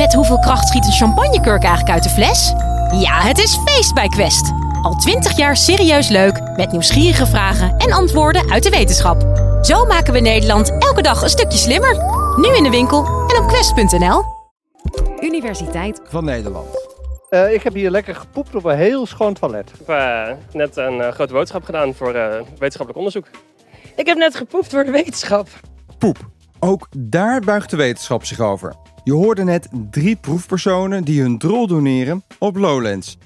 Met hoeveel kracht schiet een champagnekurk eigenlijk uit de fles? Ja, het is feest bij Quest. Al twintig jaar serieus leuk, met nieuwsgierige vragen en antwoorden uit de wetenschap. Zo maken we Nederland elke dag een stukje slimmer. Nu in de winkel en op quest.nl. Universiteit van Nederland. Uh, ik heb hier lekker gepoept op een heel schoon toilet. Ik heb uh, net een uh, grote boodschap gedaan voor wetenschappelijk onderzoek. Ik heb net gepoept voor de wetenschap. Poep. Ook daar buigt de wetenschap zich over. Je hoorde net drie proefpersonen die hun drol doneren op Lowlands.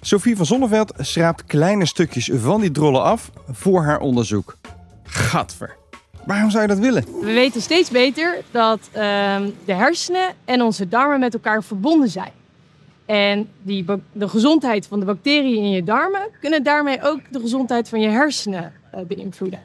Sophie van Zonneveld schraapt kleine stukjes van die drollen af voor haar onderzoek. Gadver. Waarom zou je dat willen? We weten steeds beter dat uh, de hersenen en onze darmen met elkaar verbonden zijn. En die, de gezondheid van de bacteriën in je darmen kunnen daarmee ook de gezondheid van je hersenen uh, beïnvloeden.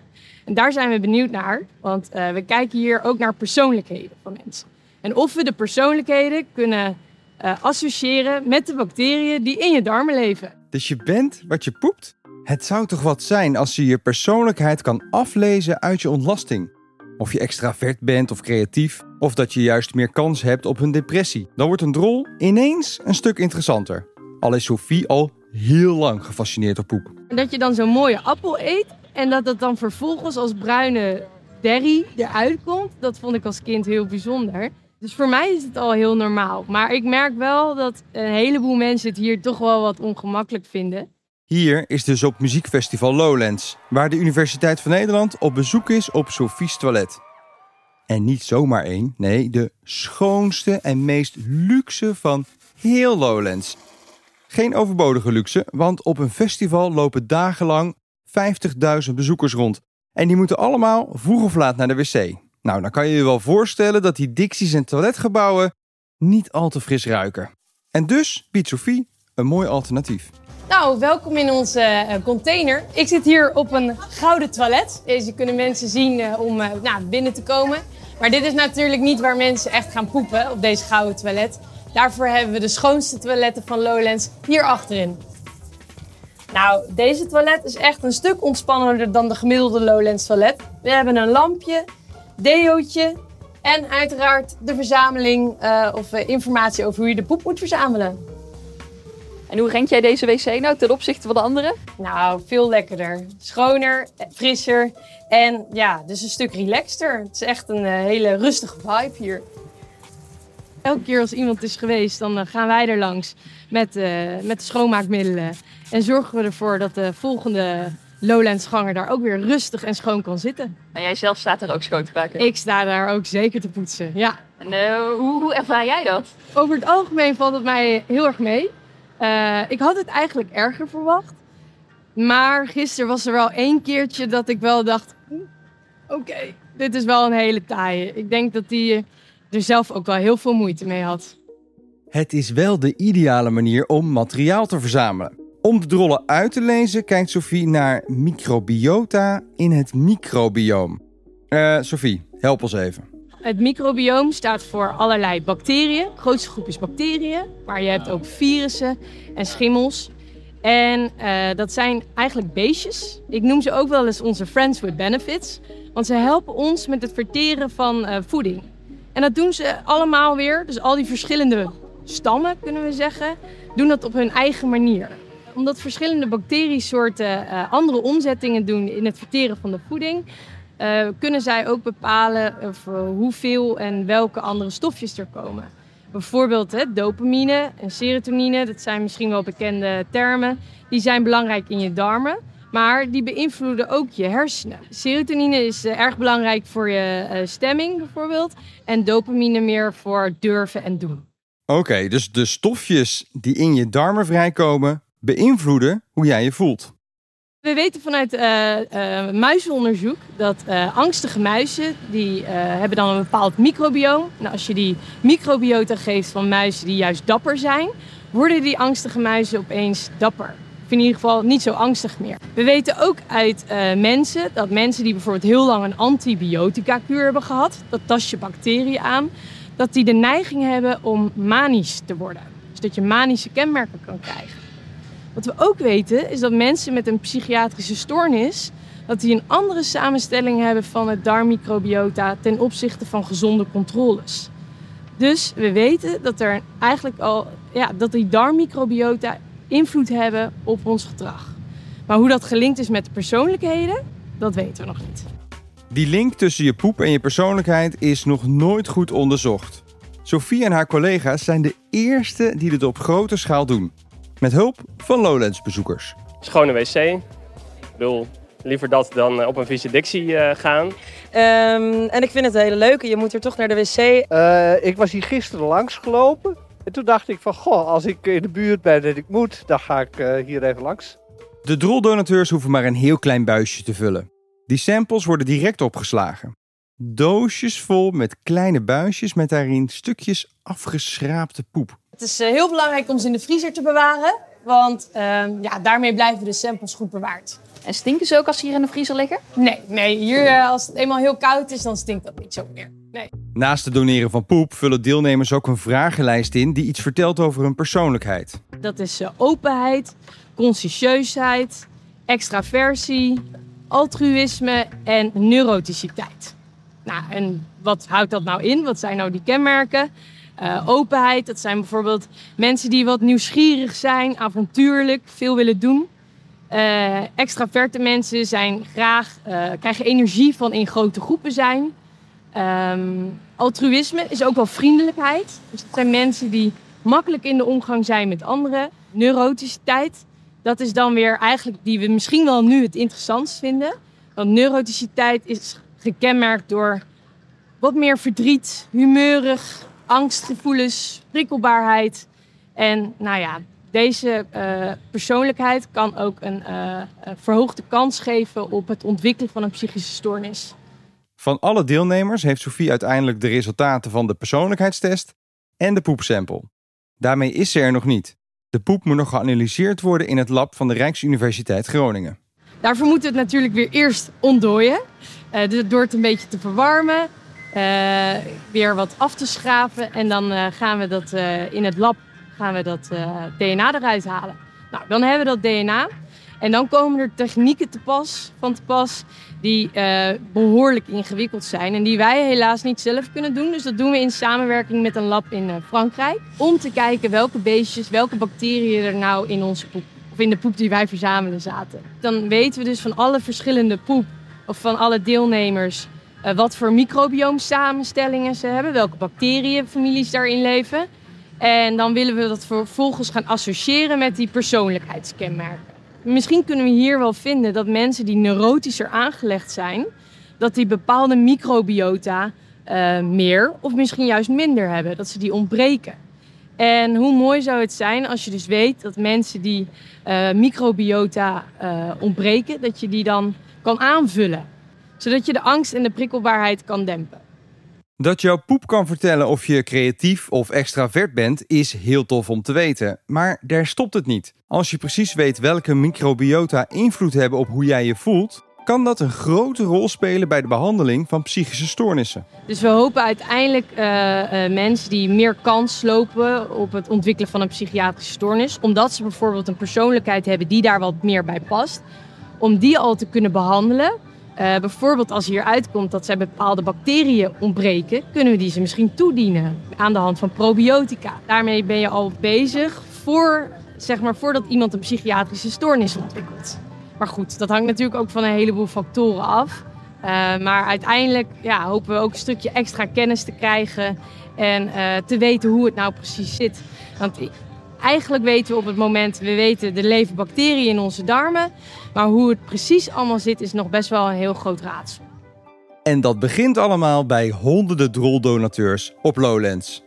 En daar zijn we benieuwd naar, want uh, we kijken hier ook naar persoonlijkheden van mensen. En of we de persoonlijkheden kunnen uh, associëren met de bacteriën die in je darmen leven. Dus je bent wat je poept? Het zou toch wat zijn als je je persoonlijkheid kan aflezen uit je ontlasting? Of je extravert bent of creatief, of dat je juist meer kans hebt op een depressie. Dan wordt een drol ineens een stuk interessanter. Al is Sophie al heel lang gefascineerd door poep. Dat je dan zo'n mooie appel eet en dat het dan vervolgens als bruine derry eruit komt, dat vond ik als kind heel bijzonder. Dus voor mij is het al heel normaal. Maar ik merk wel dat een heleboel mensen het hier toch wel wat ongemakkelijk vinden. Hier is dus op muziekfestival Lowlands, waar de Universiteit van Nederland op bezoek is op Sophie's toilet. En niet zomaar één, nee, de schoonste en meest luxe van heel Lowlands. Geen overbodige luxe, want op een festival lopen dagenlang 50.000 bezoekers rond. En die moeten allemaal vroeg of laat naar de wc. Nou, dan kan je je wel voorstellen dat die dicties en toiletgebouwen niet al te fris ruiken. En dus biedt Sophie een mooi alternatief. Nou, welkom in onze uh, container. Ik zit hier op een gouden toilet. Deze kunnen mensen zien uh, om uh, nou, binnen te komen. Maar dit is natuurlijk niet waar mensen echt gaan poepen, op deze gouden toilet. Daarvoor hebben we de schoonste toiletten van Lowlands hier achterin. Nou, deze toilet is echt een stuk ontspannender dan de gemiddelde Lowlands toilet. We hebben een lampje, deootje en uiteraard de verzameling uh, of uh, informatie over hoe je de poep moet verzamelen. En hoe rank jij deze wc nou ten opzichte van de andere? Nou, veel lekkerder. Schoner, frisser en ja, dus een stuk relaxter. Het is echt een uh, hele rustige vibe hier. Elke keer als iemand is geweest, dan gaan wij er langs met, met de schoonmaakmiddelen. En zorgen we ervoor dat de volgende Lowlands-ganger daar ook weer rustig en schoon kan zitten. En jij zelf staat daar ook schoon te maken? Ik sta daar ook zeker te poetsen, ja. En uh, hoe, hoe ervaar jij dat? Over het algemeen valt het mij heel erg mee. Uh, ik had het eigenlijk erger verwacht. Maar gisteren was er wel één keertje dat ik wel dacht... Oké, okay, dit is wel een hele taaie. Ik denk dat die er zelf ook wel heel veel moeite mee had. Het is wel de ideale manier om materiaal te verzamelen. Om de drollen uit te lezen kijkt Sophie naar microbiota in het microbioom. Uh, Sophie, help ons even. Het microbioom staat voor allerlei bacteriën. De grootste groep is bacteriën, maar je hebt ook virussen en schimmels. En uh, dat zijn eigenlijk beestjes. Ik noem ze ook wel eens onze friends with benefits. Want ze helpen ons met het verteren van uh, voeding. En dat doen ze allemaal weer. Dus al die verschillende stammen, kunnen we zeggen, doen dat op hun eigen manier omdat verschillende bacteriesoorten uh, andere omzettingen doen in het verteren van de voeding, uh, kunnen zij ook bepalen uh, hoeveel en welke andere stofjes er komen. Bijvoorbeeld hè, dopamine en serotonine, dat zijn misschien wel bekende termen, die zijn belangrijk in je darmen. Maar die beïnvloeden ook je hersenen. Serotonine is erg belangrijk voor je stemming bijvoorbeeld. En dopamine meer voor durven en doen. Oké, dus de stofjes die in je darmen vrijkomen, beïnvloeden hoe jij je voelt. We weten vanuit uh, uh, muizenonderzoek dat uh, angstige muizen, die hebben dan een bepaald microbioom. En als je die microbiota geeft van muizen die juist dapper zijn, worden die angstige muizen opeens dapper. Of in ieder geval niet zo angstig meer. We weten ook uit mensen dat mensen die bijvoorbeeld heel lang een antibiotica-kuur hebben gehad, dat tast je bacteriën aan, dat die de neiging hebben om manisch te worden. Dus dat je manische kenmerken kan krijgen. Wat we ook weten is dat mensen met een psychiatrische stoornis dat die een andere samenstelling hebben van het darmmicrobiota ten opzichte van gezonde controles. Dus we weten dat er eigenlijk al ja, dat die darmmicrobiota invloed hebben op ons gedrag. Maar hoe dat gelinkt is met de persoonlijkheden, dat weten we nog niet. Die link tussen je poep en je persoonlijkheid is nog nooit goed onderzocht. Sophie en haar collega's zijn de eerste die dit op grote schaal doen. Met hulp van Lowlands-bezoekers. Schone wc. Ik bedoel, liever dat dan eh, op een visidictie eh, gaan. Ehm, en ik vind het een hele leuke. Je moet er toch naar de wc. Eh, ik was hier gisteren langs gelopen. En toen dacht ik van, goh, als ik in de buurt ben en ik moet, dan ga ik eh, hier even langs. De droldonateurs hoeven maar een heel klein buisje te vullen. Die samples worden direct opgeslagen. Doosjes vol met kleine buisjes met daarin stukjes afgeschraapte poep. Het is eh, heel belangrijk om ze in de vriezer te bewaren, want ehm, ja, daarmee blijven de samples goed bewaard. En stinken ze ook als ze hier in de vriezer liggen? Nee, nee hier, eh, als het eenmaal heel koud is, dan stinkt dat niet zo meer. Nee. Naast het doneren van poep vullen deelnemers ook een vragenlijst in die iets vertelt over hun persoonlijkheid. Dat is eh, openheid, conscientieusheid, extraversie, altruïsme en neuroticiteit. Nou, en wat houdt dat nou in? Wat zijn nou die kenmerken? Eh, openheid, dat zijn bijvoorbeeld mensen die wat nieuwsgierig zijn, avontuurlijk, veel willen doen. Eh, extraverte mensen zijn graag, eh, krijgen energie van in grote groepen zijn. Ehm, altruïsme is ook wel vriendelijkheid. Dus dat zijn mensen die makkelijk in de omgang zijn met anderen. Neuroticiteit, dat is dan weer eigenlijk die we misschien wel nu het interessantst vinden. Want neuroticiteit is gekenmerkt door wat meer verdriet, humeurig, angstgevoelens, prikkelbaarheid. En nou ja, deze eh, persoonlijkheid kan ook een eh, eh, verhoogde kans geven op het ontwikkelen van een psychische stoornis. Van alle deelnemers heeft Sophie uiteindelijk de resultaten van de persoonlijkheidstest en de poepsample. Daarmee is ze er nog niet. De poep moet nog geanalyseerd worden in het lab van de Rijksuniversiteit Groningen. Daarvoor moeten we het natuurlijk weer eerst ontdooien. Eh, dus door het een beetje te verwarmen, weer wat af te schaven. En dan eh, gaan we dat eh, in het lab gaan we dat eh, DNA eruit halen. Nou, dan hebben we dat DNA. En dan komen er technieken te pas, van te pas die eh, behoorlijk ingewikkeld zijn. En die wij helaas niet zelf kunnen doen. Dus dat doen we in samenwerking met een lab in eh, Frankrijk. Om te kijken welke beestjes, welke bacteriën er nou in onze poep, of in de poep die wij verzamelen zaten. Dan weten we dus van alle verschillende poep, of van alle deelnemers, eh, wat voor microbioomsamenstellingen ze hebben. Welke bacteriënfamilies daarin leven. En dan willen we dat vervolgens gaan associëren met die persoonlijkheidskenmerken. Misschien kunnen we hier wel vinden dat mensen die neurotischer aangelegd zijn, dat die bepaalde microbiota eh, meer of misschien juist minder hebben, dat ze die ontbreken. En hoe mooi zou het zijn als je dus weet dat mensen die eh, microbiota ontbreken, dat je die dan kan aanvullen. Zodat je de angst en de prikkelbaarheid kan dempen. Dat jouw poep kan vertellen of je creatief of extravert bent, is heel tof om te weten. Maar daar stopt het niet. Als je precies weet welke microbiota invloed hebben op hoe jij je voelt, kan dat een grote rol spelen bij de behandeling van psychische stoornissen. Dus we hopen uiteindelijk eh, eh, mensen die meer kans lopen op het ontwikkelen van een psychiatrische stoornis, omdat ze bijvoorbeeld een persoonlijkheid hebben die daar wat meer bij past, om die al te kunnen behandelen. Eh, bijvoorbeeld als hier uitkomt dat zij bepaalde bacteriën ontbreken, kunnen we die ze misschien toedienen aan de hand van probiotica. Daarmee ben je al bezig voor, zeg maar, voordat iemand een psychiatrische stoornis ontwikkelt. Maar goed, dat hangt natuurlijk ook van een heleboel factoren af. Uh, maar uiteindelijk ja, hopen we ook een stukje extra kennis te krijgen en uh, te weten hoe het nou precies zit. Want eigenlijk weten we op het moment, we weten er leven bacteriën in onze darmen. Maar hoe het precies allemaal zit is nog best wel een heel groot raadsel. En dat begint allemaal bij honderden droldonateurs op Lowlands.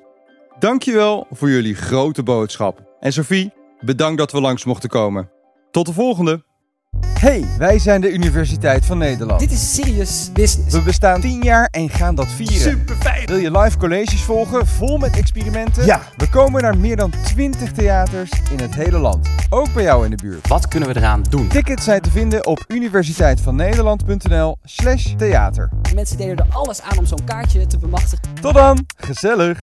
Dankjewel voor jullie grote boodschap. En Sophie, bedankt dat we langs mochten komen. Tot de volgende! Hey, wij zijn de Universiteit van Nederland. Dit is Serious Business. We bestaan 10 jaar en gaan dat vieren. Super fijn. Wil je live colleges volgen, vol met experimenten? Ja. We komen naar meer dan 20 theaters in het hele land. Ook bij jou in de buurt. Wat kunnen we eraan doen? Tickets zijn te vinden op universiteitvannederland.nl slash theater. Mensen deden er alles aan om zo'n kaartje te bemachtigen. Tot dan, gezellig!